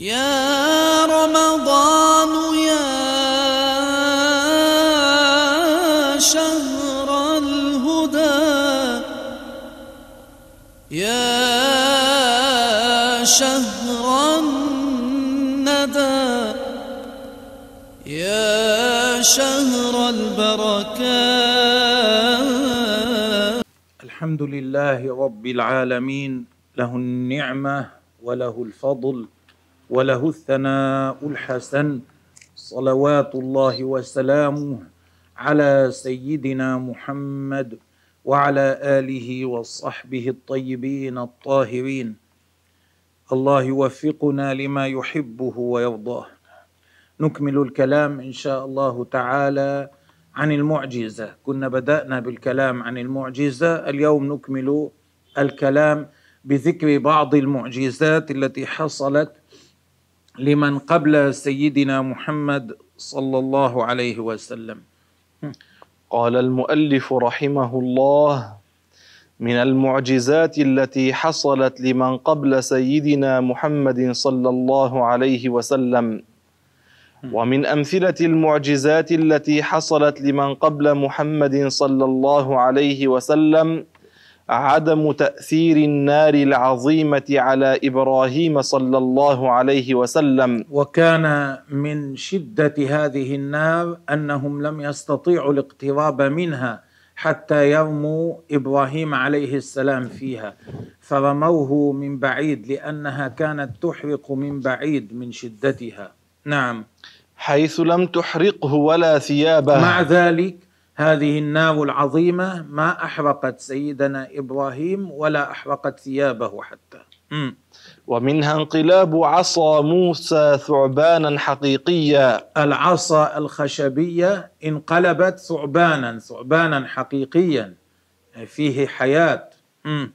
يا رمضان يا شهر الهدى يا شهر الندى يا شهر البركات. الحمد لله رب العالمين له النعمة وله الفضل وله الثناء الحسن صلوات الله وسلامه على سيدنا محمد وعلى آله وصحبه الطيبين الطاهرين. الله يوفقنا لما يحبه ويرضاه. نكمل الكلام إن شاء الله تعالى عن المعجزة. كنا بدأنا بالكلام عن المعجزة. اليوم نكمل الكلام بذكر بعض المعجزات التي حصلت لمن قبل سيدنا محمد صلى الله عليه وسلم. قال المؤلف رحمه الله من المعجزات التي حصلت لمن قبل سيدنا محمد صلى الله عليه وسلم ومن أمثلة المعجزات التي حصلت لمن قبل محمد صلى الله عليه وسلم عدم تأثير النار العظيمة على إبراهيم صلى الله عليه وسلم. وكان من شدة هذه النار أنهم لم يستطيعوا الاقتراب منها حتى يرموا إبراهيم عليه السلام فيها. فرموه من بعيد لأنها كانت تحرق من بعيد من شدتها. نعم. حيث لم تحرقه ولا ثيابه. مع ذلك هذه النار العظيمة ما أحرقت سيدنا إبراهيم ولا أحرقت ثيابه حتى مم. ومنها انقلاب عصا موسى ثعبانا حقيقيا العصا الخشبية انقلبت ثعبانا ثعبانا حقيقيا فيه حياة مم.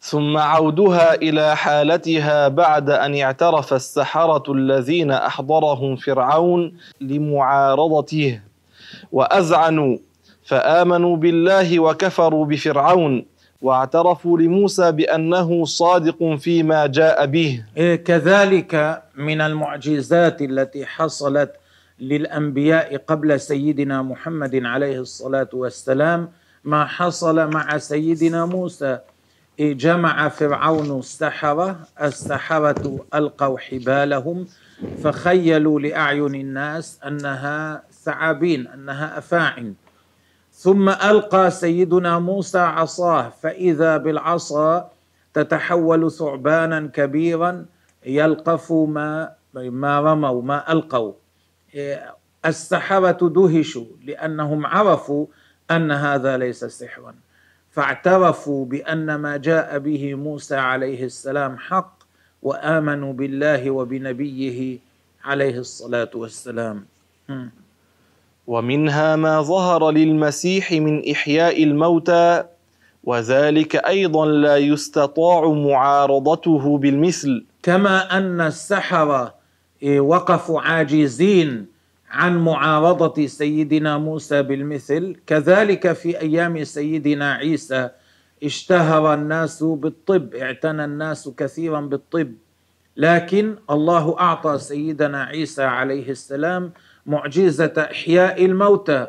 ثم عودها إلى حالتها بعد أن اعترف السحرة الذين أحضرهم فرعون لمعارضته واذعنوا فآمنوا بالله وكفروا بفرعون واعترفوا لموسى بأنه صادق فيما جاء به. إيه كذلك من المعجزات التي حصلت للأنبياء قبل سيدنا محمد عليه الصلاة والسلام. ما حصل مع سيدنا موسى إيه جمع فرعون السحرة السحرة ألقوا حبالهم فخيلوا لأعين الناس أنها ثعابين أنها أفاعن. ثم ألقى سيدنا موسى عصاه فإذا بالعصا تتحول ثعبانا كبيرا يلقف ما ما رموا ما ألقوا. السحرة دهشوا لأنهم عرفوا أن هذا ليس سحرا. فاعترفوا بأن ما جاء به موسى عليه السلام حق وآمنوا بالله وبنبيه عليه الصلاة والسلام. ومنها ما ظهر للمسيح من إحياء الموتى وذلك أيضا لا يستطاع معارضته بالمثل. كما أن السحره وقفوا عاجزين عن معارضة سيدنا موسى بالمثل. كذلك في أيام سيدنا عيسى اشتهر الناس بالطب اعتنى الناس كثيرا بالطب. لكن الله أعطى سيدنا عيسى عليه السلام معجزة إحياء الموتى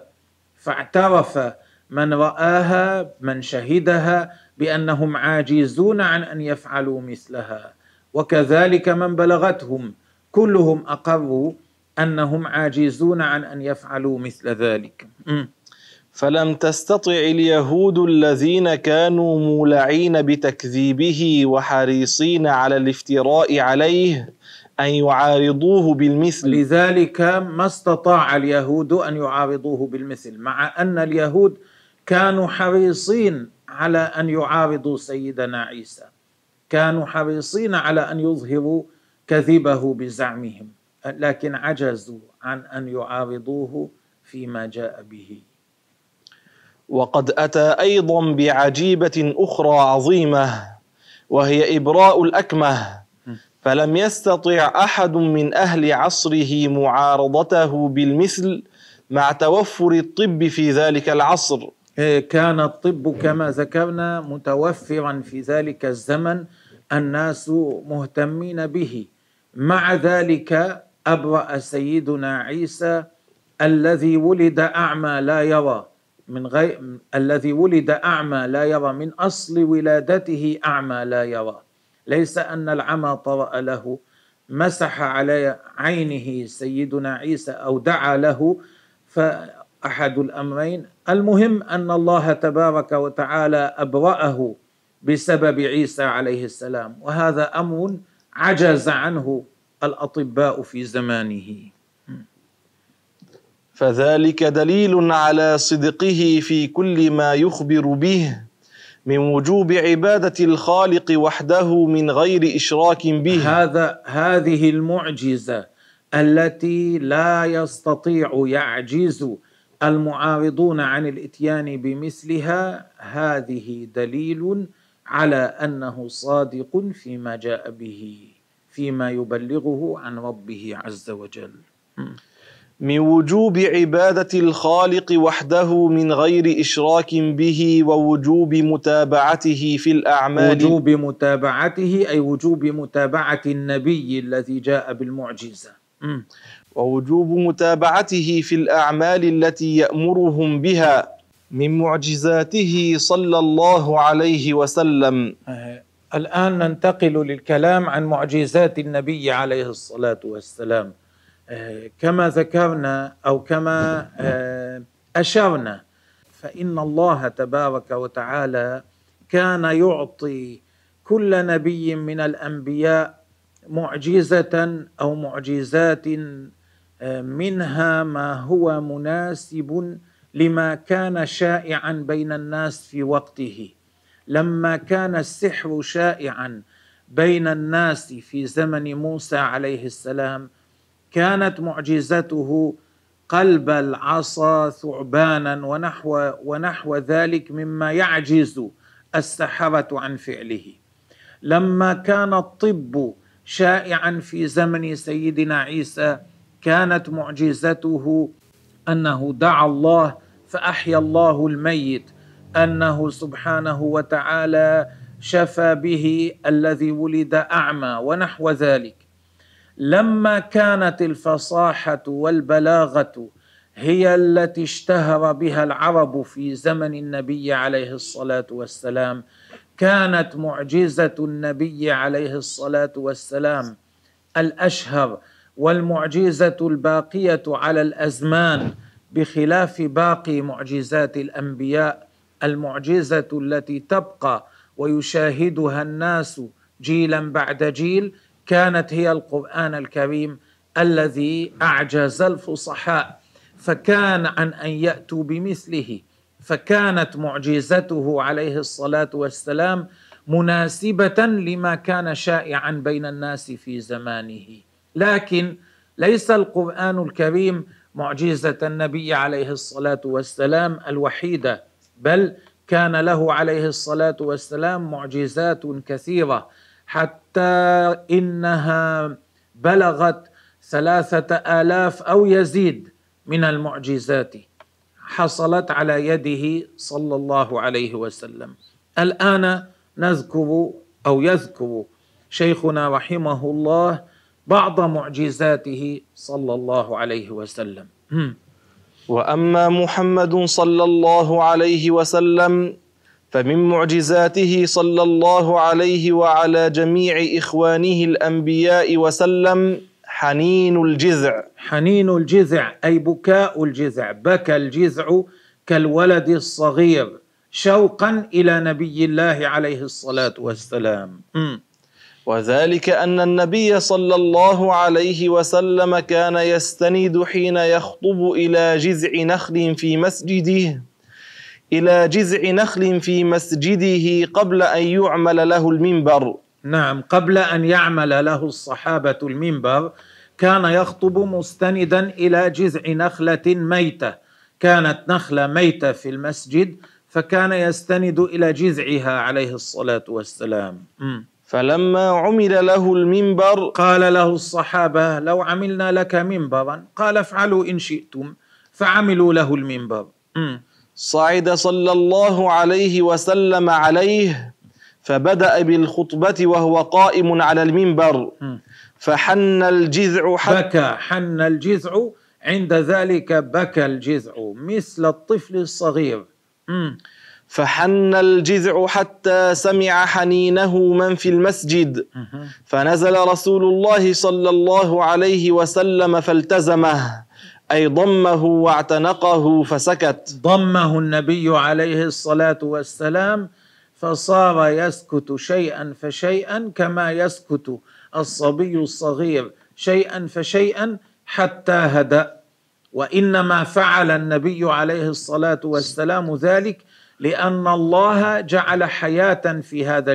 فاعترف من رآها من شهدها بأنهم عاجزون عن أن يفعلوا مثلها. وكذلك من بلغتهم كلهم أقروا أنهم عاجزون عن أن يفعلوا مثل ذلك. فلم تستطع اليهود الذين كانوا مولعين بتكذيبه وحريصين على الافتراء عليه أن يعارضوه بالمثل. لذلك ما استطاع اليهود أن يعارضوه بالمثل مع أن اليهود كانوا حريصين على أن يعارضوا سيدنا عيسى. كانوا حريصين على أن يظهروا كذبه بزعمهم لكن عجزوا عن أن يعارضوه فيما جاء به. وقد أتى أيضا بعجيبة أخرى عظيمة وهي إبراء الأكمه. فلم يستطع أحد من أهل عصره معارضته بالمثل مع توفر الطب في ذلك العصر. كان الطب كما ذكرنا متوفرا في ذلك الزمن الناس مهتمين به. مع ذلك أبرأ سيدنا عيسى الذي ولد أعمى لا يرى من غير الذي ولد أعمى لا يرى من أصل ولادته أعمى لا يرى. ليس أن العمى طرأ له مسح على عينه سيدنا عيسى أو دعا له فأحد الأمرين. المهم أن الله تبارك وتعالى أبرأه بسبب عيسى عليه السلام وهذا أمر عجز عنه الأطباء في زمانه. فذلك دليل على صدقه في كل ما يخبر به. من وجوب عبادة الخالق وحده من غير إشراك به. هذا هذه المعجزة التي لا يستطيع يعجز المعارضون عن الإتيان بمثلها. هذه دليل على أنه صادق فيما جاء به فيما يبلغه عن ربه عز وجل. من وجوب عبادة الخالق وحده من غير إشراك به ووجوب متابعته في الأعمال. وجوب متابعته أي وجوب متابعة النبي الذي جاء بالمعجزة. مم. ووجوب متابعته في الأعمال التي يأمرهم بها من معجزاته صلى الله عليه وسلم. آه، الآن ننتقل للكلام عن معجزات النبي عليه الصلاة والسلام. كما ذكرنا أو كما آه، أشرنا. فإن الله تبارك وتعالى كان يعطي كل نبي من الأنبياء معجزة أو معجزات آه، منها ما هو مناسب لما كان شائعا بين الناس في وقته. لما كان السحر شائعا بين الناس في زمن موسى عليه السلام كانت معجزته قلب العصا ثعبانا ونحو ونحو ذلك مما يعجز السحرة عن فعله. لما كان الطب شائعا في زمن سيدنا عيسى كانت معجزته أنه دعا الله فأحيا الله الميت أنه سبحانه وتعالى شفى به الذي ولد أعمى ونحو ذلك. لما كانت الفصاحة والبلاغة هي التي اشتهر بها العرب في زمن النبي عليه الصلاة والسلام كانت معجزة النبي عليه الصلاة والسلام الأشهر والمعجزة الباقية على الأزمان بخلاف باقي معجزات الأنبياء المعجزة التي تبقى ويشاهدها الناس جيلا بعد جيل كانت هي القرآن الكريم الذي أعجز الفصحاء فكان عن أن يأتوا بمثله. فكانت معجزته عليه الصلاة والسلام مناسبة لما كان شائعا بين الناس في زمانه. لكن ليس القرآن الكريم معجزة النبي عليه الصلاة والسلام الوحيدة بل كان له عليه الصلاة والسلام معجزات كثيرة. حتى إنها بلغت ثلاثة آلاف أو يزيد من المعجزات. حصلت على يده صلى الله عليه وسلم. الآن نذكر أو يذكر شيخنا رحمه الله بعض معجزاته صلى الله عليه وسلم. وأما محمد صلى الله عليه وسلم فمن معجزاته صلى الله عليه وعلى جميع إخوانه الأنبياء وسلم حنين الجذع. حنين الجذع أي بكاء الجذع. بكى الجذع كالولد الصغير شوقا إلى نبي الله عليه الصلاة والسلام. وذلك أن النبي صلى الله عليه وسلم كان يستند حين يخطب إلى جذع نخل في مسجده. إلى جذع نخل في مسجده قبل أن يعمل له المنبر. نعم قبل أن يعمل له الصحابة المنبر كان يخطب مستندا إلى جذع نخلة ميتة. كانت نخلة ميتة في المسجد فكان يستند إلى جذعها عليه الصلاة والسلام. فلما عمل له المنبر قال له الصحابة لو عملنا لك منبرا قال افعلوا إن شئتم فعملوا له المنبر. صعد صلى الله عليه وسلم عليه فبدأ بالخطبة وهو قائم على المنبر. فحن الجذع حتى بكى حن الجذع عند ذلك بكى الجذع مثل الطفل الصغير. فحن الجذع حتى سمع حنينه من في المسجد. فنزل رسول الله صلى الله عليه وسلم فالتزمه. أي ضمه واعتنقه فسكت. ضمه النبي عليه الصلاة والسلام فصار يسكت شيئا فشيئا كما يسكت الصبي الصغير شيئا فشيئا حتى هدأ. وإنما فعل النبي عليه الصلاة والسلام ذلك لأن الله جعل حياة في هذا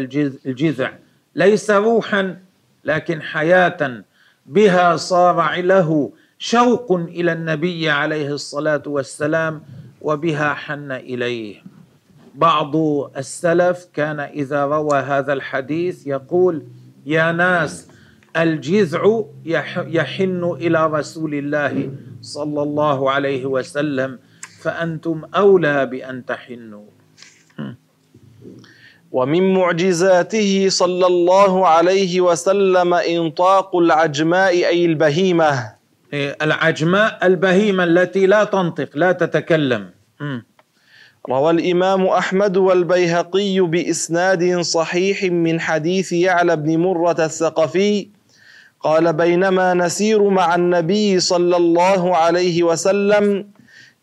الجذع. ليس روحا لكن حياة. بها صار له شوق إلى النبي عليه الصلاة والسلام وبها حن إليه. بعض السلف كان إذا روى هذا الحديث يقول يا ناس الجذع يحن إلى رسول الله صلى الله عليه وسلم فأنتم أولى بأن تحنوا. ومن معجزاته صلى الله عليه وسلم إنطاق العجماء أي البهيمة. العجماء البهيمة التي لا تنطق لا تتكلم. روى الإمام أحمد والبيهقي بإسناد صحيح من حديث يعلى بن مرة الثقفي قال بينما نسير مع النبي صلى الله عليه وسلم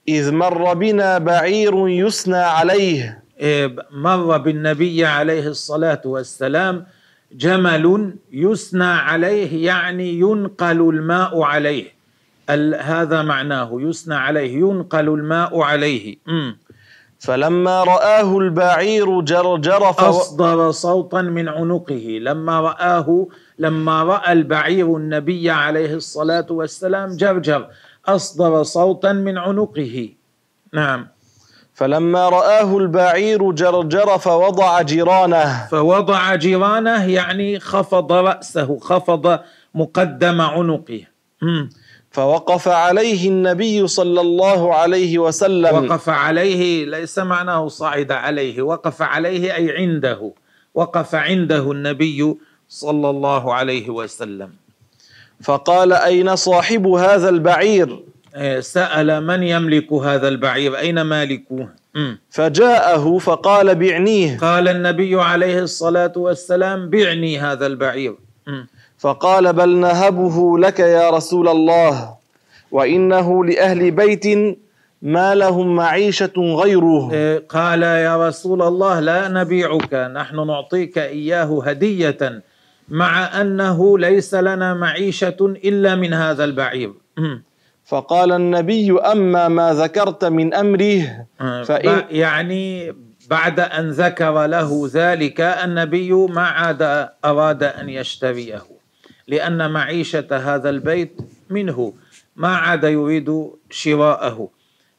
إذ مر بنا بعير يسنى عليه. إيه، مر بالنبي عليه الصلاة والسلام جمل يسنى عليه يعني ينقل الماء عليه. هذا معناه يسنى عليه ينقل الماء عليه. م. فلما رآه البعير جرجر أصدر صوتا من عنقه. لما رآه لما رأى البعير النبي عليه الصلاة والسلام جرجر أصدر صوتا من عنقه. نعم. فلما رآه البعير جرجر فوضع جيرانه. فوضع جيرانه يعني خفض رأسه خفض مقدم عنقه. فوقف عليه النبي صلى الله عليه وسلم. وقف عليه ليس معناه صعد عليه وقف عليه أي عنده وقف عنده النبي صلى الله عليه وسلم. فقال أين صاحب هذا البعير؟ إيه، سأل من يملك هذا البعير؟ أين مالكه؟ فجاءه فقال بعنيه. قال النبي عليه الصلاة والسلام بعني هذا البعير. فقال بل نهبه لك يا رسول الله وإنه لأهل بيت ما لهم معيشة غيره. إيه، قال يا رسول الله لا نبيعك نحن نعطيك إياه هدية مع أنه ليس لنا معيشة إلا من هذا البعير. فقال النبي أما ما ذكرت من أمره آه، فإن يعني بعد أن ذكر له ذلك النبي ما عاد أراد أن يشتريه. لأن معيشة هذا البيت منه ما عاد يريد شراءه.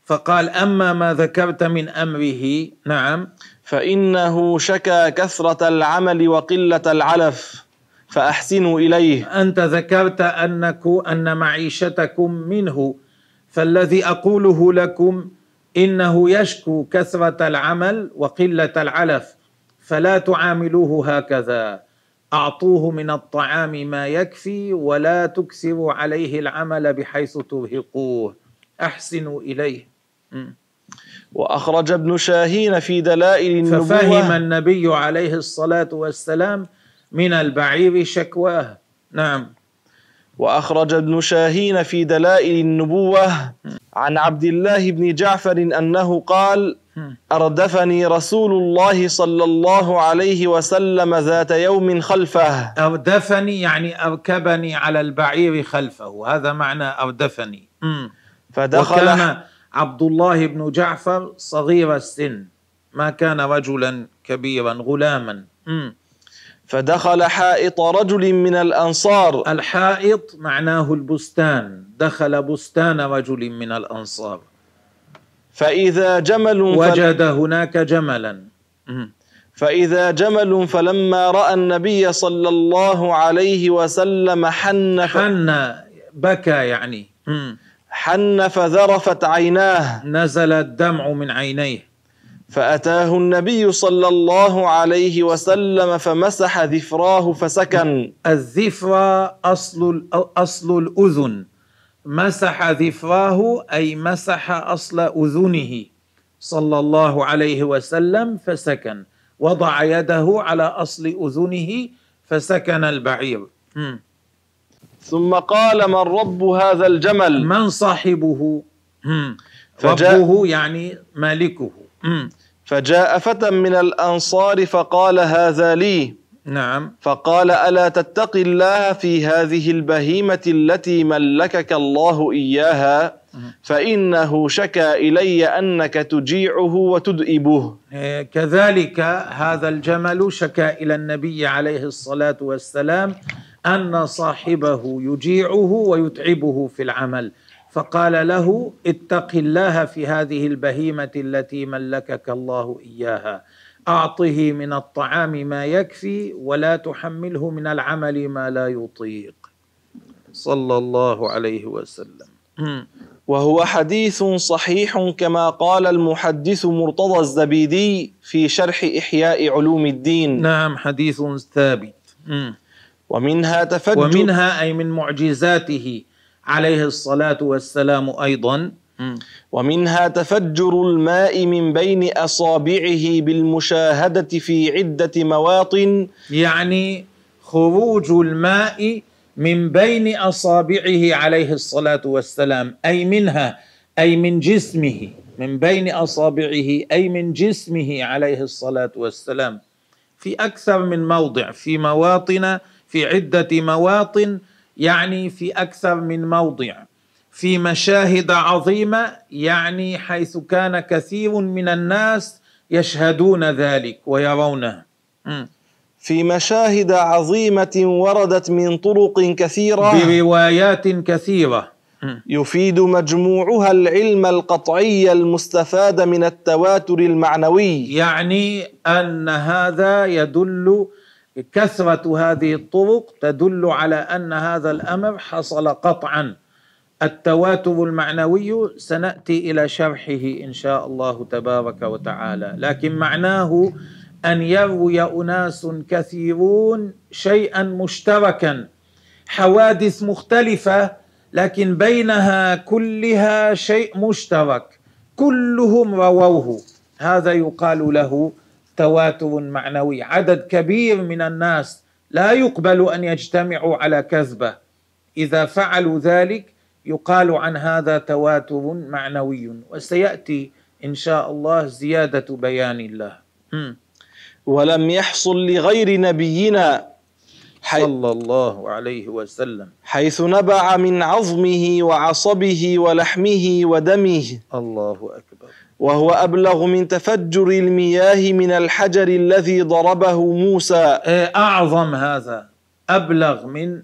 فقال أما ما ذكرت من أمره نعم. فإنه شكى كثرة العمل وقلة العلف فأحسنوا إليه. أنت ذكرت أنك أن معيشتكم منه. فالذي أقوله لكم إنه يشكو كثرة العمل وقلة العلف فلا تعاملوه هكذا. أعطوه من الطعام ما يكفي ولا تكثروا عليه العمل بحيث ترهقوه. أحسنوا إليه. وأخرج ابن شاهين في دلائل النبوة. ففهم النبي عليه الصلاة والسلام من البعير شكواه. نعم. وأخرج ابن شاهين في دلائل النبوة. عن عبد الله بن جعفر أنه قال أردفني رسول الله صلى الله عليه وسلم ذات يوم خلفه. أردفني يعني أركبني على البعير خلفه. هذا معنى أردفني. فدخل وكان عبد الله بن جعفر صغير السن. ما كان رجلا كبيرا غلاما. فدخل حائط رجل من الأنصار. الحائط معناه البستان. دخل بستان رجل من الأنصار. فإذا جمل وجد هناك جملا. فإذا جمل فلما رأى النبي صلى الله عليه وسلم حن حن بكى يعني. حن فذرفت عيناه. نزل الدمع من عينيه. فأتاه النبي صلى الله عليه وسلم فمسح ذفراه فسكن. الذفرة أصل أصل الأذن. مسح ذفراه أي مسح أصل أذنه. صلى الله عليه وسلم فسكن. وضع يده على أصل أذنه فسكن البعير. ثم قال من رب هذا الجمل؟ من صاحبه؟ ربه يعني مالكه. فجاء فتى من الأنصار فقال هذا لي. نعم. فقال ألا تتقي الله في هذه البهيمة التي ملكك الله إياها؟ فإنه شكا إلي أنك تجيعه وتدئبه إيه، كذلك هذا الجمل شكا إلى النبي عليه الصلاة والسلام أن صاحبه يجيعه ويتعبه في العمل. فقال له اتق الله في هذه البهيمة التي ملكك الله إياها. أعطه من الطعام ما يكفي ولا تحمله من العمل ما لا يطيق. صلى الله عليه وسلم. وهو حديث صحيح كما قال المحدث مرتضى الزبيدي في شرح إحياء علوم الدين. نعم حديث ثابت. ومنها تفجر ومنها أي من معجزاته. عليه الصلاة والسلام أيضا. ومنها تفجر الماء من بين أصابعه بالمشاهدة في عدة مواطن. يعني خروج الماء من بين أصابعه عليه الصلاة والسلام أي منها أي من جسمه من بين أصابعه أي من جسمه عليه الصلاة والسلام. في أكثر من موضع في مواطن في عدة مواطن يعني في أكثر من موضع في مشاهد عظيمة يعني حيث كان كثير من الناس يشهدون ذلك ويرونه. في مشاهد عظيمة وردت من طرق كثيرة بروايات كثيرة م. يفيد مجموعها العلم القطعي المستفاد من التواتر المعنوي يعني أن هذا يدل كثرة هذه الطرق تدل على أن هذا الأمر حصل قطعا. التواتر المعنوي سنأتي إلى شرحه إن شاء الله تبارك وتعالى. لكن معناه أن يروي أناس كثيرون شيئا مشتركا. حوادث مختلفة لكن بينها كلها شيء مشترك. كلهم رووه. هذا يقال له تواتر معنوي عدد كبير من الناس لا يقبل أن يجتمعوا على كذبة. إذا فعلوا ذلك يقال عن هذا تواتر معنوي وسيأتي إن شاء الله زيادة بيان الله م. ولم يحصل لغير نبينا حي- صلى الله عليه وسلم. حيث نبع من عظمه وعصبه ولحمه ودمه. الله أكبر. وهو أبلغ من تفجر المياه من الحجر الذي ضربه موسى. إيه، أعظم هذا. أبلغ من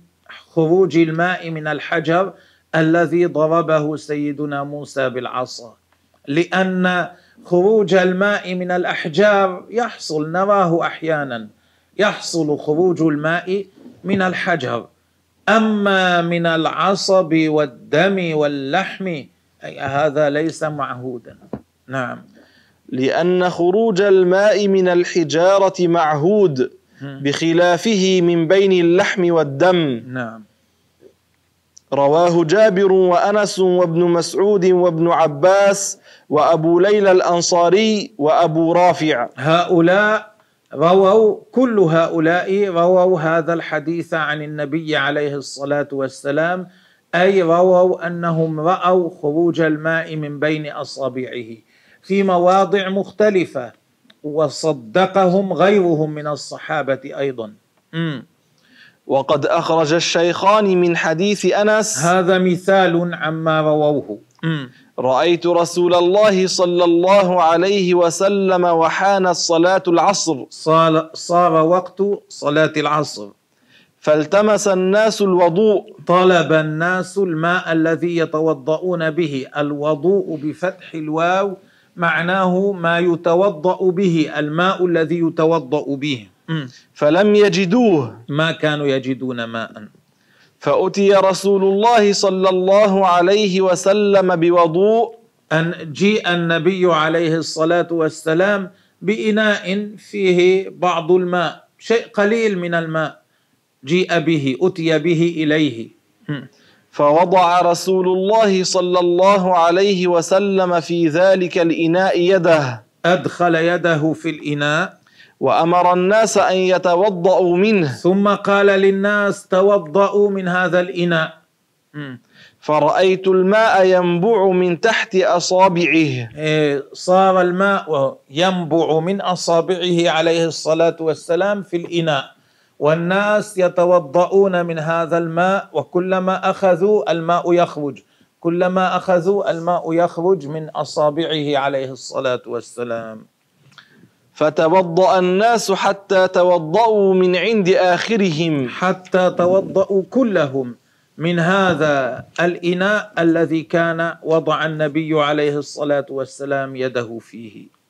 خروج الماء من الحجر الذي ضربه سيدنا موسى بالعصا. لأن خروج الماء من الأحجار يحصل نراه أحيانا يحصل خروج الماء من الحجر. أما من العصب والدم واللحم هذا ليس معهودا. نعم. لأن خروج الماء من الحجارة معهود بخلافه من بين اللحم والدم. نعم. رواه جابر وأنس وابن مسعود وابن عباس وأبو ليلى الأنصاري وأبو رافع. هؤلاء رووا كل هؤلاء رووا هذا الحديث عن النبي عليه الصلاة والسلام أي رووا أنهم رأوا خروج الماء من بين أصابعه. في مواضع مختلفة وصدقهم غيرهم من الصحابة أيضا. مم. وقد أخرج الشيخان من حديث أنس. هذا مثال عما رووه. مم. رأيت رسول الله صلى الله عليه وسلم وحانت صلاة العصر. صار, صار وقت صلاة العصر. فالتمس الناس الوضوء. طلب الناس الماء الذي يتوضؤون به الوضوء بفتح الواو معناه ما يتوضأ به الماء الذي يتوضأ به. فلم يجدوه. ما كانوا يجدون ماء. فأتي رسول الله صلى الله عليه وسلم بوضوء. أن جيء النبي عليه الصلاة والسلام بإناء فيه بعض الماء شيء قليل من الماء. جيء به أتي به إليه. فوضع رسول الله صلى الله عليه وسلم في ذلك الإناء يده. أدخل يده في الإناء. وأمر الناس أن يتوضأوا منه. ثم قال للناس توضأوا من هذا الإناء. فرأيت الماء ينبع من تحت أصابعه. إيه، صار الماء ينبع من أصابعه عليه الصلاة والسلام في الإناء. والناس يتوضؤون من هذا الماء وكلما أخذوا الماء يخرج. كلما أخذوا الماء يخرج من أصابعه عليه الصلاة والسلام. فتوضأ الناس حتى توضأوا من عند آخرهم. حتى توضأوا كلهم. من هذا الإناء الذي كان وضع النبي عليه الصلاة والسلام يده فيه.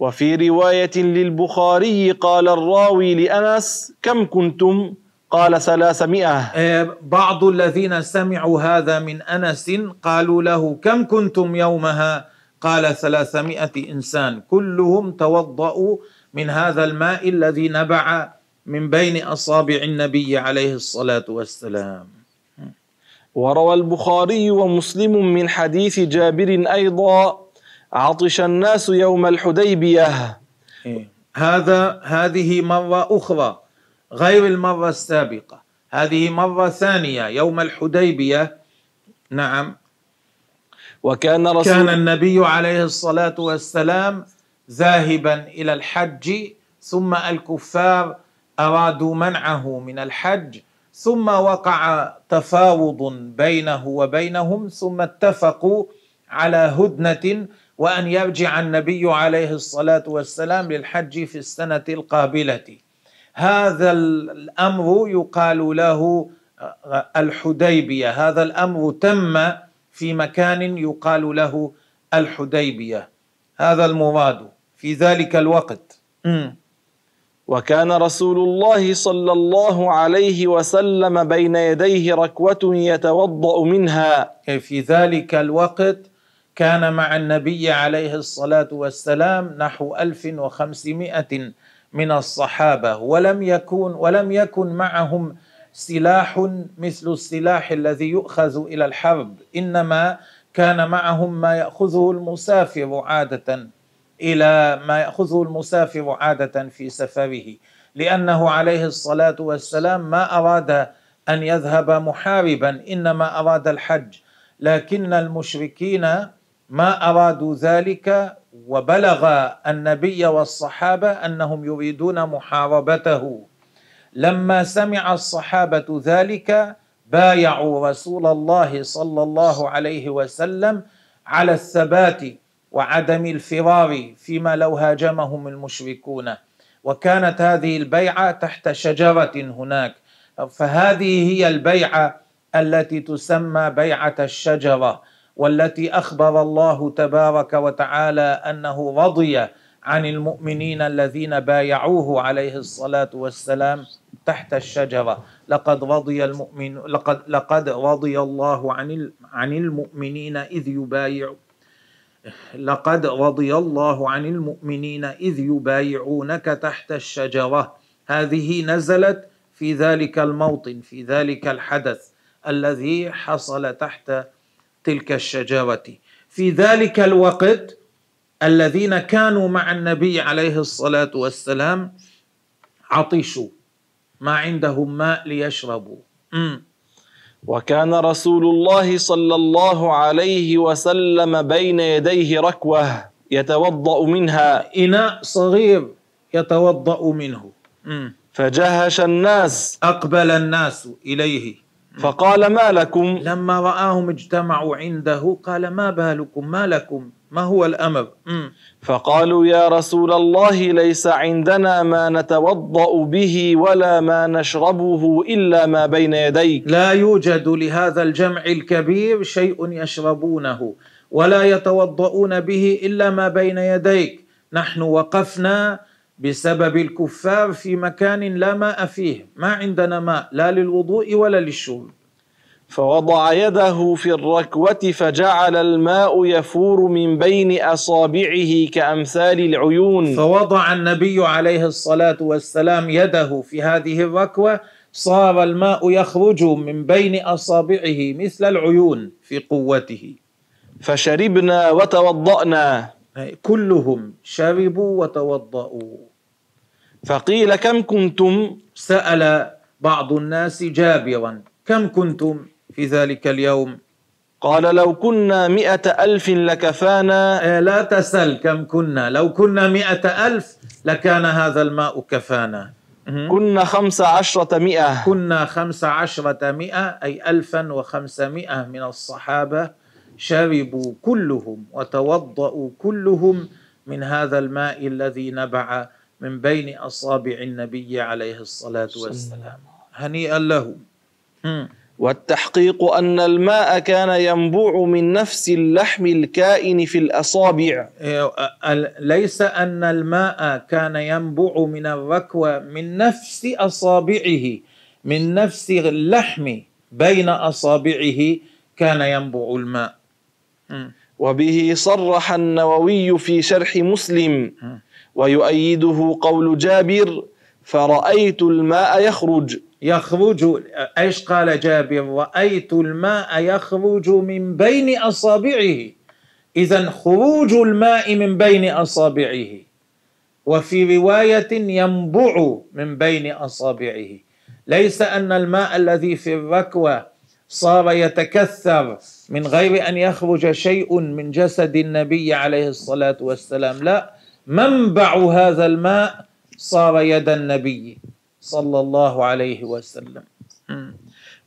وفي رواية للبخاري قال الراوي لأنس كم كنتم؟ قال ثلاثمائة. آه، بعض الذين سمعوا هذا من أنس قالوا له كم كنتم يومها؟ قال ثلاثمائة إنسان. كلهم توضأوا من هذا الماء الذي نبع من بين أصابع النبي عليه الصلاة والسلام. وروى البخاري ومسلم من حديث جابر أيضا عطش الناس يوم الحديبية. إيه. هذا هذه مرة أخرى غير المرة السابقة. هذه مرة ثانية يوم الحديبية. نعم. وكان رسول كان النبي عليه الصلاة والسلام ذاهبا إلى الحج ثم الكفار أرادوا منعه من الحج ثم وقع تفاوض بينه وبينهم ثم اتفقوا على هدنة وأن يرجع النبي عليه الصلاة والسلام للحج في السنة القابلة. هذا الأمر يقال له الحديبية. هذا الأمر تم في مكان يقال له الحديبية. هذا المراد في ذلك الوقت. وكان رسول الله صلى الله عليه وسلم بين يديه ركوة يتوضأ منها. في ذلك الوقت كان مع النبي عليه الصلاة والسلام نحو ألف وخمسمائة من الصحابة ولم يكن ولم يكن معهم سلاح مثل السلاح الذي يؤخذ إلى الحرب إنما كان معهم ما يأخذه المسافر عادة إلى ما يأخذه المسافر عادة في سفره لأنه عليه الصلاة والسلام ما أراد أن يذهب محاربا إنما أراد الحج. لكن المشركين ما أرادوا ذلك وبلغ النبي والصحابة أنهم يريدون محاربته. لما سمع الصحابة ذلك بايعوا رسول الله صلى الله عليه وسلم على الثبات وعدم الفرار فيما لو هاجمهم المشركون. وكانت هذه البيعة تحت شجرة هناك. فهذه هي البيعة التي تسمى بيعة الشجرة. والتي أخبر الله تبارك وتعالى أنه رضي عن المؤمنين الذين بايعوه عليه الصلاة والسلام تحت الشجرة. لقد رضي المؤمن لقد لقد رضي الله عن عن المؤمنين إذ يبايعون لقد رضي الله عن المؤمنين إذ يبايعونك تحت الشجرة. هذه نزلت في ذلك الموطن في ذلك الحدث الذي حصل تحت تلك الشجره في ذلك الوقت الذين كانوا مع النبي عليه الصلاة والسلام عطشوا. ما عندهم ماء ليشربوا. وكان رسول الله صلى الله عليه وسلم بين يديه ركوة يتوضأ منها. إناء صغير يتوضأ منه. فجهش الناس. أقبل الناس إليه. فقال ما لكم؟ لما رآهم اجتمعوا عنده قال ما بالكم؟ ما لكم؟ ما هو الأمر؟ فقالوا يا رسول الله ليس عندنا ما نتوضأ به ولا ما نشربه إلا ما بين يديك. لا يوجد لهذا الجمع الكبير شيء يشربونه ولا يتوضؤون به إلا ما بين يديك. نحن وقفنا بسبب الكفار في مكان لا ماء فيه ما عندنا ماء لا للوضوء ولا للشرب. فوضع يده في الركوة فجعل الماء يفور من بين أصابعه كأمثال العيون. فوضع النبي عليه الصلاة والسلام يده في هذه الركوة صار الماء يخرج من بين أصابعه مثل العيون في قوته. فشربنا وتوضأنا. كلهم شربوا وتوضأوا. فقيل كم كنتم؟ سأل بعض الناس جابرا كم كنتم في ذلك اليوم؟ قال لو كنا مئة ألف لكفانا. آه، لا تسل كم كنا لو كنا مئة ألف لكان هذا الماء كفانا. كنا خمس عشرة مئة. كنا خمس عشرة مئة أي ألفا وخمسمائة من الصحابة شربوا كلهم وتوضأوا كلهم من هذا الماء الذي نبع من بين أصابع النبي عليه الصلاة والسلام. هنيئا له. والتحقيق أن الماء كان ينبوع من نفس اللحم الكائن في الأصابع. إيه، ليس أن الماء كان ينبع من الركوة من نفس أصابعه من نفس اللحم بين أصابعه كان ينبع الماء. وبه صرح النووي في شرح مسلم. ويؤيده قول جابر فرأيت الماء يخرج. يخرج إيش قال جابر؟ رأيت الماء يخرج من بين أصابعه. اذا خروج الماء من بين أصابعه. وفي رواية ينبع من بين أصابعه. ليس أن الماء الذي في الركوة صار يتكثر من غير أن يخرج شيء من جسد النبي عليه الصلاة والسلام لا. منبع هذا الماء صار يد النبي صلى الله عليه وسلم.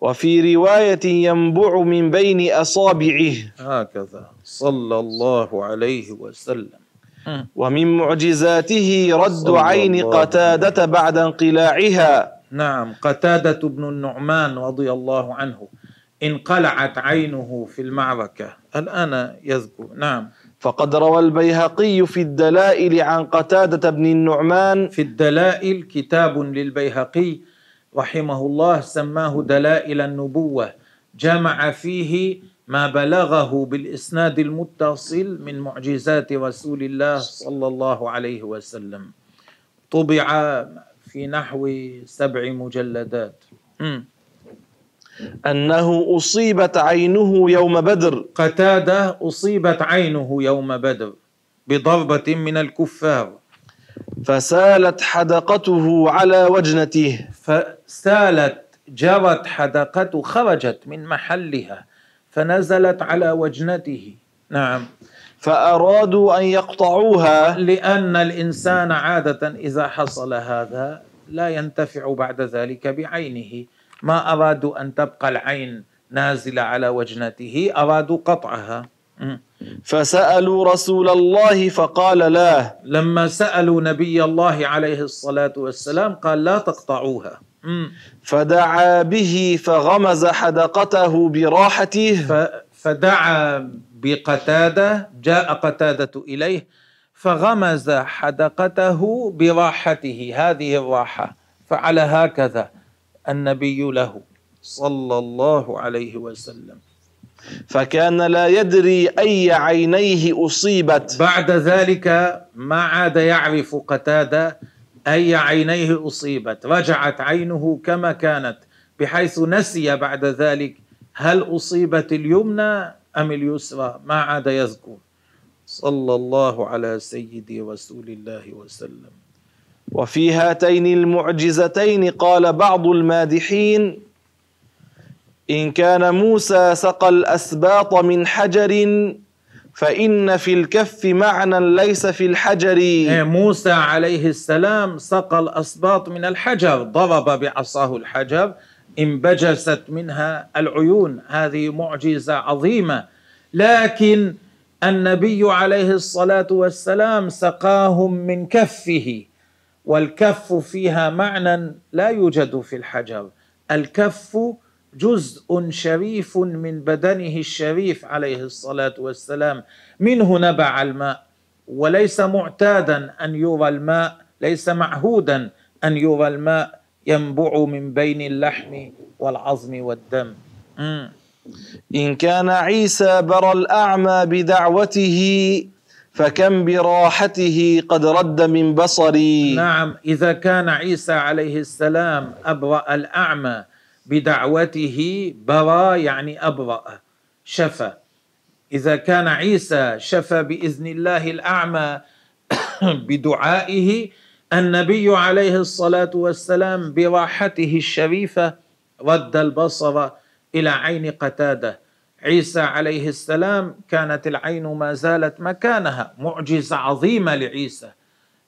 وفي رواية ينبع من بين أصابعه. هكذا صلى الله عليه وسلم. ومن معجزاته رد عين قتادة بعد انقلاعها. نعم قتادة بن النعمان رضي الله عنه. انقلعت عينه في المعركة. الآن يذكر. نعم. فقد روى البيهقي في الدلائل عن قتادة بن النعمان. في الدلائل كتاب للبيهقي رحمه الله سماه دلائل النبوة جمع فيه ما بلغه بالإسناد المتصل من معجزات رسول الله صلى الله عليه وسلم. طبع في نحو سبع مجلدات. أنه أصيبت عينه يوم بدر. قتادة أصيبت عينه يوم بدر بضربة من الكفار. فسالت حدقته على وجنته. فسالت جرت حدقته خرجت من محلها فنزلت على وجنته. نعم. فأرادوا أن يقطعوها. لأن الإنسان عادة إذا حصل هذا لا ينتفع بعد ذلك بعينه. ما أرادوا أن تبقى العين نازلة على وجنته أرادوا قطعها. فسألوا رسول الله فقال لا. لما سألوا نبي الله عليه الصلاة والسلام قال لا تقطعوها. فدعا به فغمز حدقته براحته. فدعا بقتادة جاء قتادة إليه فغمز حدقته براحته. هذه الراحة فعل هكذا. النبي له صلى الله عليه وسلم. فكان لا يدري أي عينيه أصيبت. بعد ذلك ما عاد يعرف قتادة أي عينيه أصيبت. رجعت عينه كما كانت بحيث نسي بعد ذلك هل أصيبت اليمنى أم اليسرى. ما عاد يذكر. صلى الله على سيدي رسول الله وسلم. وفي هاتين المعجزتين قال بعض المادحين إن كان موسى سقى الأسباط من حجر فإن في الكف معنى ليس في الحجر. إيه، موسى عليه السلام سقى الأسباط من الحجر ضرب بعصاه الحجر انبجست منها العيون. هذه معجزة عظيمة. لكن النبي عليه الصلاة والسلام سقاهم من كفه. والكف فيها معنى لا يوجد في الحجر. الكف جزء شريف من بدنه الشريف عليه الصلاة والسلام. منه نبع الماء وليس معتادا أن يرى الماء ليس معهودا أن يرى الماء ينبع من بين اللحم والعظم والدم. إن كان عيسى برى الأعمى بدعوته فكم براحته قد رد من بصري. نعم إذا كان عيسى عليه السلام أبرأ الأعمى بدعوته برى يعني أبرأ شفى. إذا كان عيسى شفى بإذن الله الأعمى بدعائه النبي عليه الصلاة والسلام براحته الشريفة رد البصر إلى عين قتادة. عيسى عليه السلام كانت العين ما زالت مكانها معجزة عظيمة لعيسى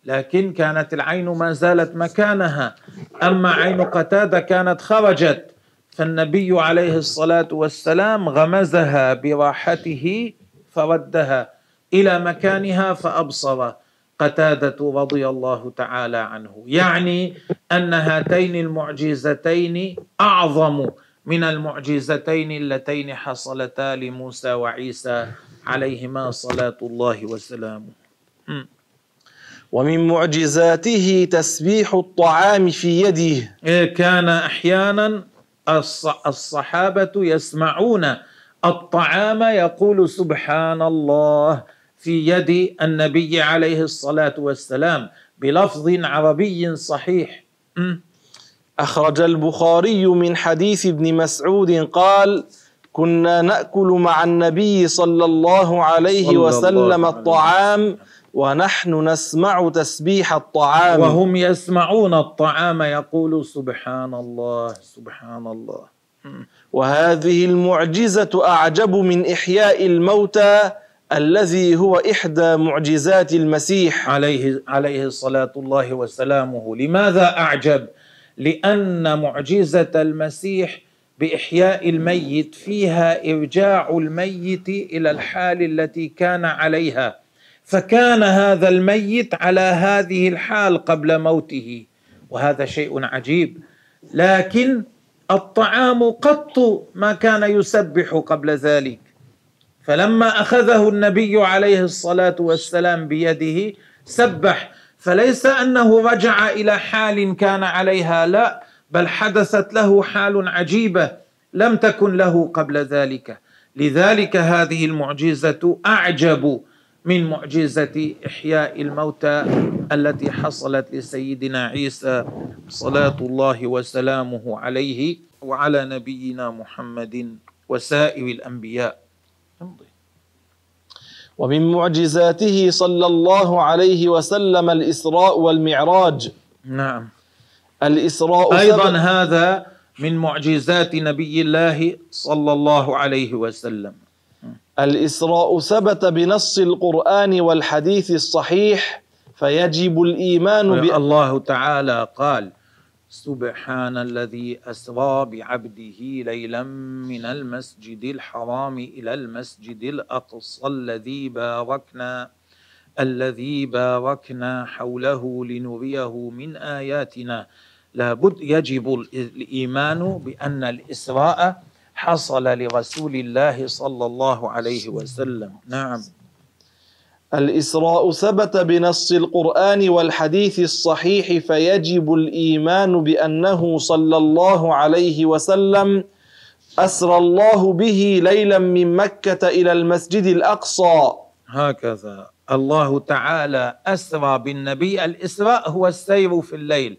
لكن كانت العين ما زالت مكانها. أما عين قتادة كانت خرجت فالنبي عليه الصلاة والسلام غمزها براحته فردها إلى مكانها فأبصر. قتادة رضي الله تعالى عنه. يعني أن هاتين المعجزتين أعظم من المعجزتين اللتين حصلتا لموسى وعيسى عليهما صلاة الله وسلامه. ومن معجزاته تسبيح الطعام في يده. كان أحيانا الص- الصحابة يسمعون الطعام يقول سبحان الله في يد النبي عليه الصلاة والسلام بلفظ عربي صحيح. أخرج البخاري من حديث ابن مسعود قال كنا نأكل مع النبي صلى الله عليه وسلم الطعام ونحن نسمع تسبيح الطعام. وهم يسمعون الطعام يقول سبحان الله سبحان الله وهذه المعجزة أعجب من إحياء الموتى الذي هو إحدى معجزات المسيح. عليه عليه الصلاة الله وسلامه لماذا أعجب؟ لأن معجزة المسيح بإحياء الميت فيها إرجاع الميت إلى الحال التي كان عليها. فكان هذا الميت على هذه الحال قبل موته وهذا شيء عجيب. لكن الطعام قط ما كان يسبح قبل ذلك. فلما أخذه النبي عليه الصلاة والسلام بيده سبح. فليس أنه رجع إلى حال كان عليها لا بل حدثت له حال عجيبة لم تكن له قبل ذلك لذلك هذه المعجزة أعجب من معجزة إحياء الموتى التي حصلت لسيدنا عيسى صلاة الله وسلامه عليه وعلى نبينا محمد وسائر الأنبياء امضي. ومن معجزاته صلى الله عليه وسلم الإسراء والمعراج نعم الإسراء أيضا سبب- هذا من معجزات نبي الله صلى الله عليه وسلم الإسراء ثبت بنص القرآن والحديث الصحيح فيجب الإيمان. الله تعالى قال سبحان الذي أسرى بعبده ليلا من المسجد الحرام إلى المسجد الأقصى الذي باركنا الذي باركنا حوله لنريه من آياتنا. لابد يجب الإيمان بأن الإسراء حصل لرسول الله صلى الله عليه وسلم. نعم. الإسراء ثبت بنص القرآن والحديث الصحيح فيجب الإيمان بأنه صلى الله عليه وسلم أسرى الله به ليلا من مكة إلى المسجد الأقصى. هكذا. الله تعالى أسرى بالنبي. الإسراء هو السير في الليل.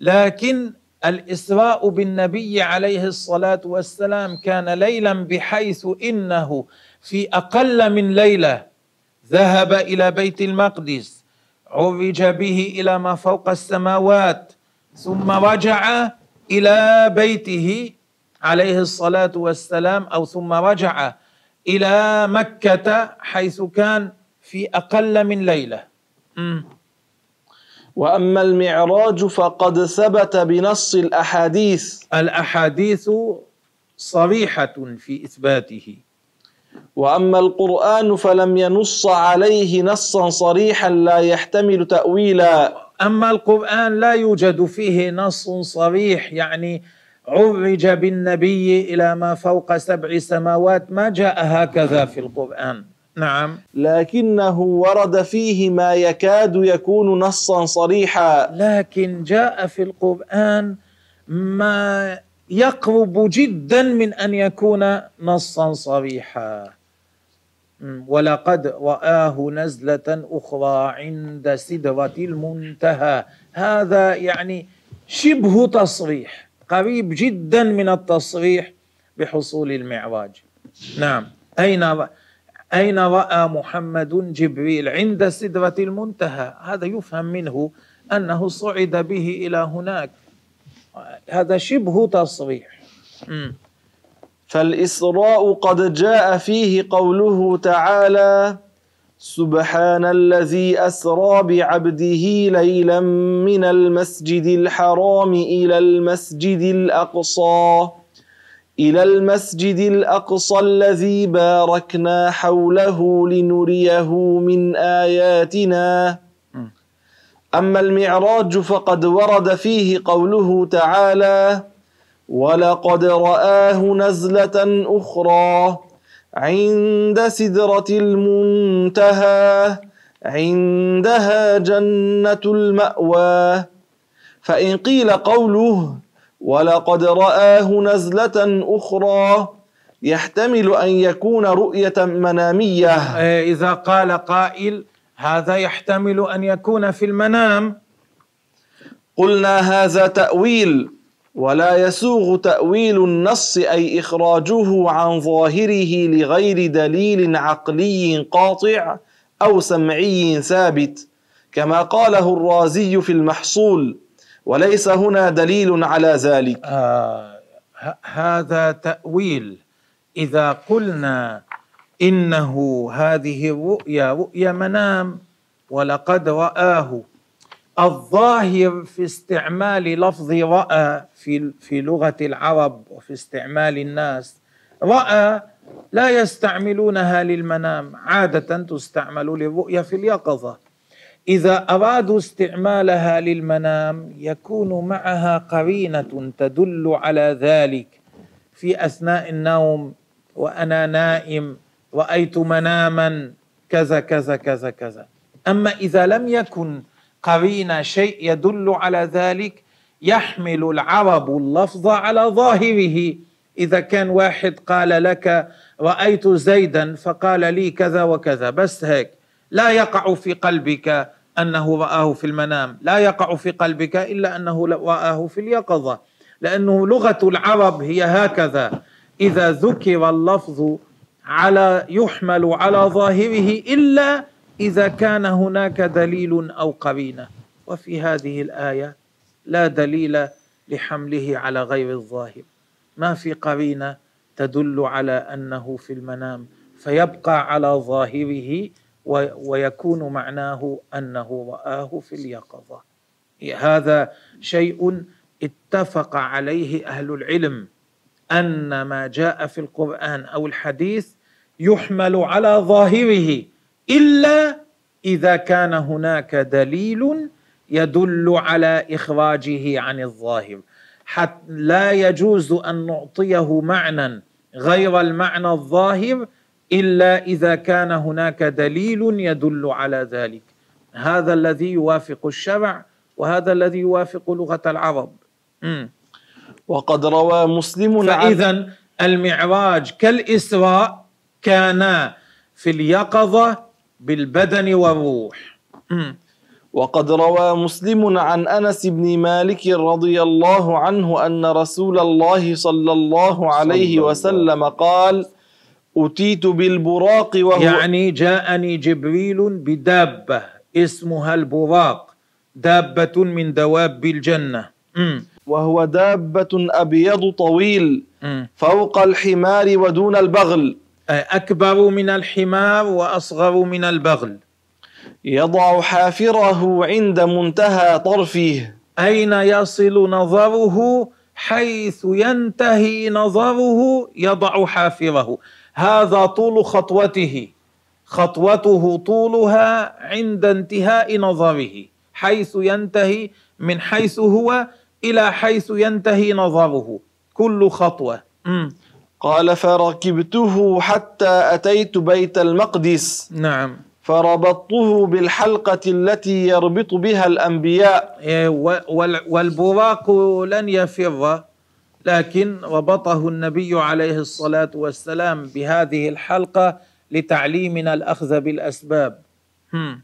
لكن الإسراء بالنبي عليه الصلاة والسلام كان ليلا بحيث إنه في أقل من ليلة ذهب إلى بيت المقدس عرج به إلى ما فوق السماوات ثم رجع إلى بيته عليه الصلاة والسلام أو ثم رجع إلى مكة حيث كان في أقل من ليلة. مم. وأما المعراج فقد ثبت بنص الأحاديث. الأحاديث صريحة في إثباته. وأما القرآن فلم ينص عليه نصا صريحا لا يحتمل تأويلا. أما القرآن لا يوجد فيه نص صريح يعني عرج بالنبي إلى ما فوق سبع سماوات ما جاء هكذا في القرآن. نعم. لكنه ورد فيه ما يكاد يكون نصا صريحا. لكن جاء في القرآن ما يقرب جدا من أن يكون نصا صريحا. ولقد رآه نزلة أخرى عند سدرة المنتهى. هذا يعني شبه تصريح قريب جدا من التصريح بحصول المعراج. نعم. أين أين رأى محمد جبريل عند سدرة المنتهى؟ هذا يفهم منه أنه صعد به إلى هناك. هذا شبه تصريح. فالإسراء قد جاء فيه قوله تعالى سبحان الذي أسرى بعبده ليلا من المسجد الحرام إلى المسجد الأقصى. إلى المسجد الأقصى الذي باركنا حوله لنريه من آياتنا. أما المعراج فقد ورد فيه قوله تعالى ولقد رآه نزلة أخرى عند سدرة المنتهى عندها جنة المأوى فإن قيل قوله ولقد رآه نزلة أخرى يحتمل أن يكون رؤية منامية. إذا قال قائل هذا يحتمل أن يكون في المنام. قلنا هذا تأويل ولا يسوغ تأويل النص أي إخراجه عن ظاهره لغير دليل عقلي قاطع أو سمعي ثابت كما قاله الرازي في المحصول وليس هنا دليل على ذلك. آه هذا تأويل. إذا قلنا إنه هذه الرؤيا رؤيا منام ولقد رآه. الظاهر في استعمال لفظ رأى في في لغة العرب وفي استعمال الناس. رأى لا يستعملونها للمنام عادة تستعمل للرؤيا في اليقظة. إذا أرادوا استعمالها للمنام يكون معها قرينة تدل على ذلك. في أثناء النوم وأنا نائم رأيت مناما كذا كذا كذا كذا. أما إذا لم يكن قرينة شيء يدل على ذلك يحمل العرب اللفظ على ظاهره. إذا كان واحد قال لك رأيت زيدا فقال لي كذا وكذا بس هيك. لا يقع في قلبك أنه رآه في المنام. لا يقع في قلبك إلا أنه رآه في اليقظة. لأنه لغة العرب هي هكذا. إذا ذكر اللفظ على يحمل على ظاهره إلا إذا كان هناك دليل أو قرينة وفي هذه الآية لا دليل لحمله على غير الظاهر. ما في قرينة تدل على أنه في المنام فيبقى على ظاهره ويكون معناه أنه رآه في اليقظة. هذا شيء اتفق عليه أهل العلم أن ما جاء في القرآن أو الحديث يحمل على ظاهره إلا إذا كان هناك دليل يدل على إخراجه عن الظاهر. حتى لا يجوز أن نعطيه معنى غير المعنى الظاهر إلا إذا كان هناك دليل يدل على ذلك. هذا الذي يوافق الشرع وهذا الذي يوافق لغة العرب. وقد روى مسلم عن فإذا المعراج كالإسراء كان في اليقظة بالبدن والروح. وقد روى مسلم عن أنس بن مالك رضي الله عنه أن رسول الله صلى الله عليه الله. وسلم قال اتيت بالبراق وهو يعني جاءني جبريل بدابة اسمها البراق دابة من دواب الجنة. وهو دابة أبيض طويل. فوق الحمار ودون البغل أكبر من الحمار وأصغر من البغل. يضع حافره عند منتهى طرفه. أين يصل نظره؟ حيث ينتهي نظره يضع حافره. هذا طول خطوته. خطوته طولها عند انتهاء نظره. حيث ينتهي من حيث هو إلى حيث ينتهي نظره. كل خطوة. مم. قال فركبته حتى أتيت بيت المقدس. نعم. فربطته بالحلقة التي يربط بها الأنبياء. إيه، والبراق لن يفر لكن ربطه النبي عليه الصلاه والسلام بهذه الحلقة لتعليمنا الاخذ بالاسباب هم.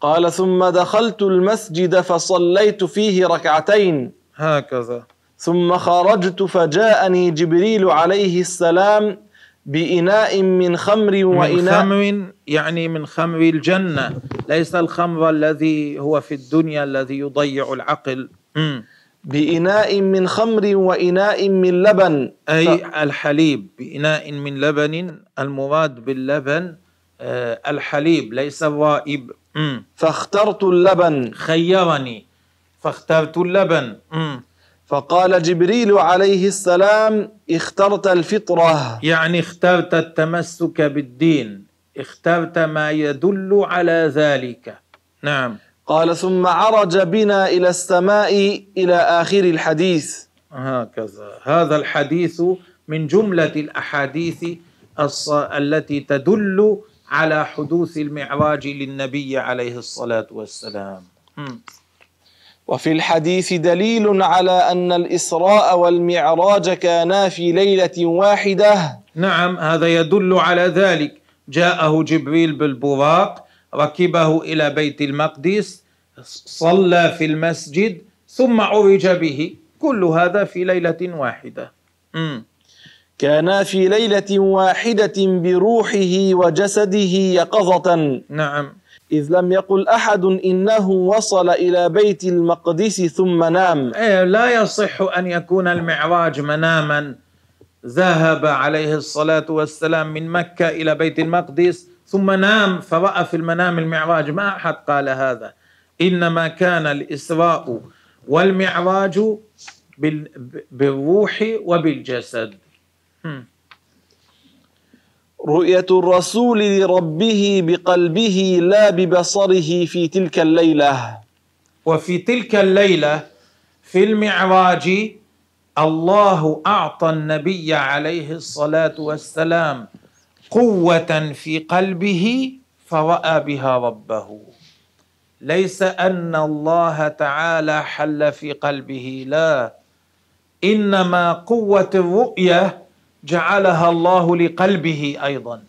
قال ثم دخلت المسجد فصليت فيه ركعتين. هكذا. ثم خرجت فجاءني جبريل عليه السلام بإناء من خمر من وإناء خمر يعني من خمر الجنة ليس الخمر الذي هو في الدنيا الذي يضيع العقل. بإناء من خمر وإناء من لبن أي الحليب بإناء من لبن المراد باللبن آه، الحليب ليس الرائب. فاخترت اللبن خيرني فاخترت اللبن. فقال جبريل عليه السلام اخترت الفطرة. يعني اخترت التمسك بالدين اخترت ما يدل على ذلك. نعم. قال ثم عرج بنا إلى السماء إلى آخر الحديث. هكذا. هذا الحديث من جملة الأحاديث الص... التي تدل على حدوث المعراج للنبي عليه الصلاة والسلام. مم. وفي الحديث دليل على أن الإسراء والمعراج كانا في ليلة واحدة. نعم هذا يدل على ذلك. جاءه جبريل بالبراق ركبه إلى بيت المقدس صلى في المسجد ثم عرج به. كل هذا في ليلة واحدة. مم. كانا في ليلة واحدة بروحه وجسده يقظة. نعم. إذ لم يقل أحد إنه وصل إلى بيت المقدس ثم نام. إيه لا يصح أن يكون المعراج مناما ذهب عليه الصلاة والسلام من مكة إلى بيت المقدس ثم نام فرأى في المنام المعراج. ما أحد قال هذا. إنما كان الإسراء والمعراج بال- بالروح وبالجسد. رؤية الرسول لربه بقلبه لا ببصره في تلك الليلة. وفي تلك الليلة في المعراج الله أعطى النبي عليه الصلاة والسلام قوة في قلبه فرأى بها ربه. ليس أن الله تعالى حل في قلبه لا. إنما قوة الرؤية جعلها الله لقلبه أيضا.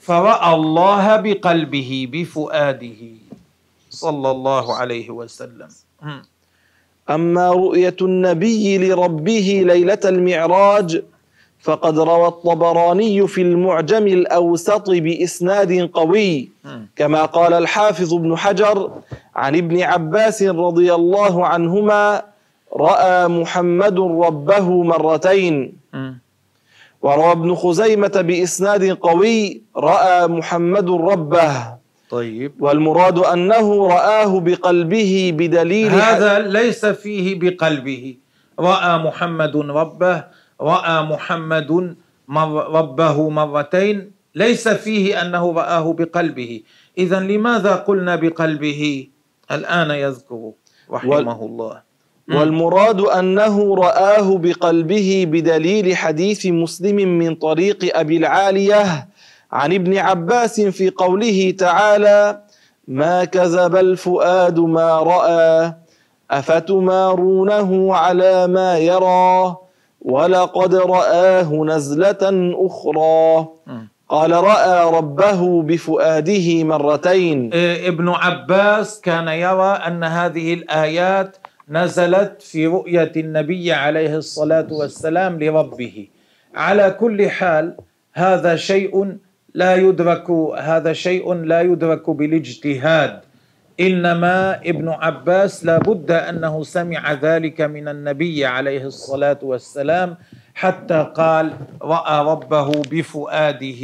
فرأى الله بقلبه بفؤاده. صلى الله عليه وسلم. هم. أما رؤية النبي لربه ليلة المعراج فقد روى الطبراني في المعجم الأوسط بإسناد قوي. كما قال الحافظ ابن حجر عن ابن عباس رضي الله عنهما رأى محمد ربه مرتين. وروى ابن خزيمة بإسناد قوي رأى محمد ربه. طيب. والمراد أنه رآه بقلبه بدليل هذا ليس فيه بقلبه. رأى محمد ربه رأى محمد مر ربه مرتين. ليس فيه أنه رآه بقلبه. اذا لماذا قلنا بقلبه؟ الآن يذكر رحمه الله. والمراد أنه رآه بقلبه بدليل حديث مسلم من طريق أبي العالية عن ابن عباس في قوله تعالى ما كذب الفؤاد ما رأى أفتمارونه على ما يرى ولقد رآه نزلة أخرى قال رأى ربه بفؤاده مرتين إيه، ابن عباس كان يرى أن هذه الآيات نزلت في رؤية النبي عليه الصلاة والسلام لربه. على كل حال هذا شيء لا يدرك هذا شيء لا يدرك بالاجتهاد. إنما ابن عباس لا بد أنه سمع ذلك من النبي عليه الصلاة والسلام حتى قال رأى ربه بفؤاده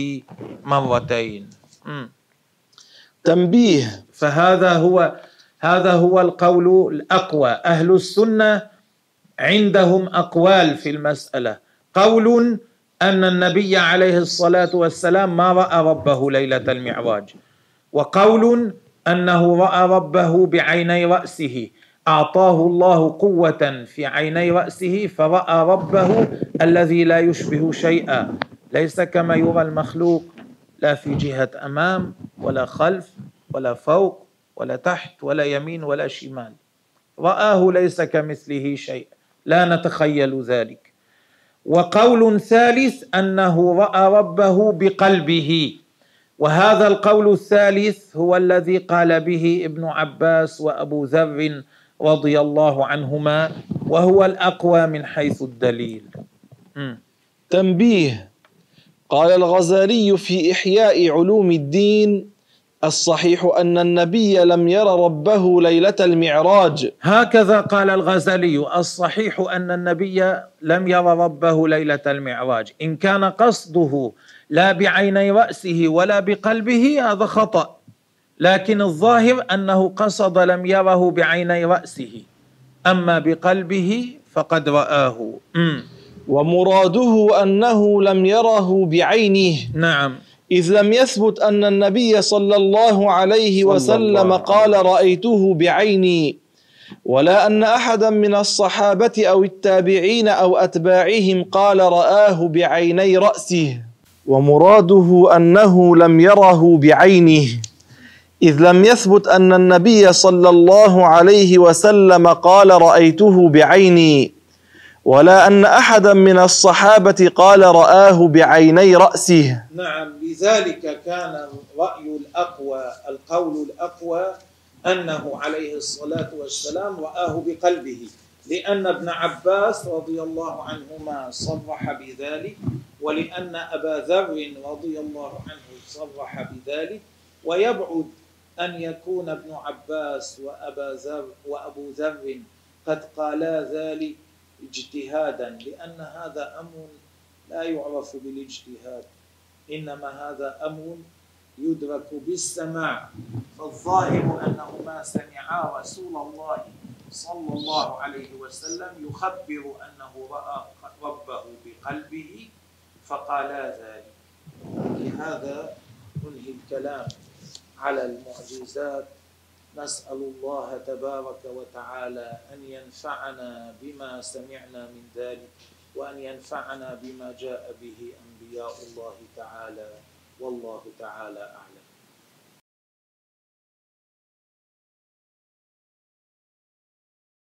مرتين. تنبيه. فهذا هو هذا هو القول الأقوى. أهل السنة عندهم أقوال في المسألة. قول أن النبي عليه الصلاة والسلام ما رأى ربه ليلة المعراج. وقول أنه رأى ربه بعيني رأسه. أعطاه الله قوة في عيني رأسه فرأى ربه الذي لا يشبه شيئا. ليس كما يرى المخلوق. لا في جهة أمام ولا خلف ولا فوق ولا تحت ولا يمين ولا شمال. رآه ليس كمثله شيء لا نتخيل ذلك. وقول ثالث أنه رأى ربه بقلبه. وهذا القول الثالث هو الذي قال به ابن عباس وأبو ذر رضي الله عنهما وهو الأقوى من حيث الدليل. تنبيه. قال الغزالي في إحياء علوم الدين الصحيح أن النبي لم ير ربه ليلة المعراج. هكذا قال الغزالي الصحيح أن النبي لم ير ربه ليلة المعراج. إن كان قصده لا بعيني رأسه ولا بقلبه هذا خطأ. لكن الظاهر أنه قصد لم يره بعيني رأسه. أما بقلبه فقد رآه. ومراده أنه لم يره بعينه. نعم. إذ لم يثبت أن النبي صلى الله عليه وسلم قال رأيته بعيني ولا أن أحدا من الصحابة أو التابعين أو أتباعهم قال رآه بعيني رأسه ومراده أنه لم يره بعينه. إذ لم يثبت أن النبي صلى الله عليه وسلم قال رأيته بعيني. ولا أن أحدا من الصحابة قال رآه بعيني رأسه. نعم لذلك كان الرأي الأقوى القول الأقوى أنه عليه الصلاة والسلام رآه بقلبه لأن ابن عباس رضي الله عنهما صرح بذلك ولأن أبا ذر رضي الله عنه صرح بذلك ويبعد أن يكون ابن عباس وأبا ذر وأبو ذر قد قالا ذلك اجتهادا لأن هذا أمر لا يعرف بالاجتهاد إنما هذا أمر يدرك بالسماع. فالظاهر أنهما سمعا رسول الله صلى الله عليه وسلم يخبر أنه رأى ربه بقلبه فقالا ذلك. لهذا ننهي الكلام على المعجزات نسأل الله تبارك وتعالى أن ينفعنا بما سمعنا من ذلك وأن ينفعنا بما جاء به أنبياء الله تعالى. والله تعالى أعلم.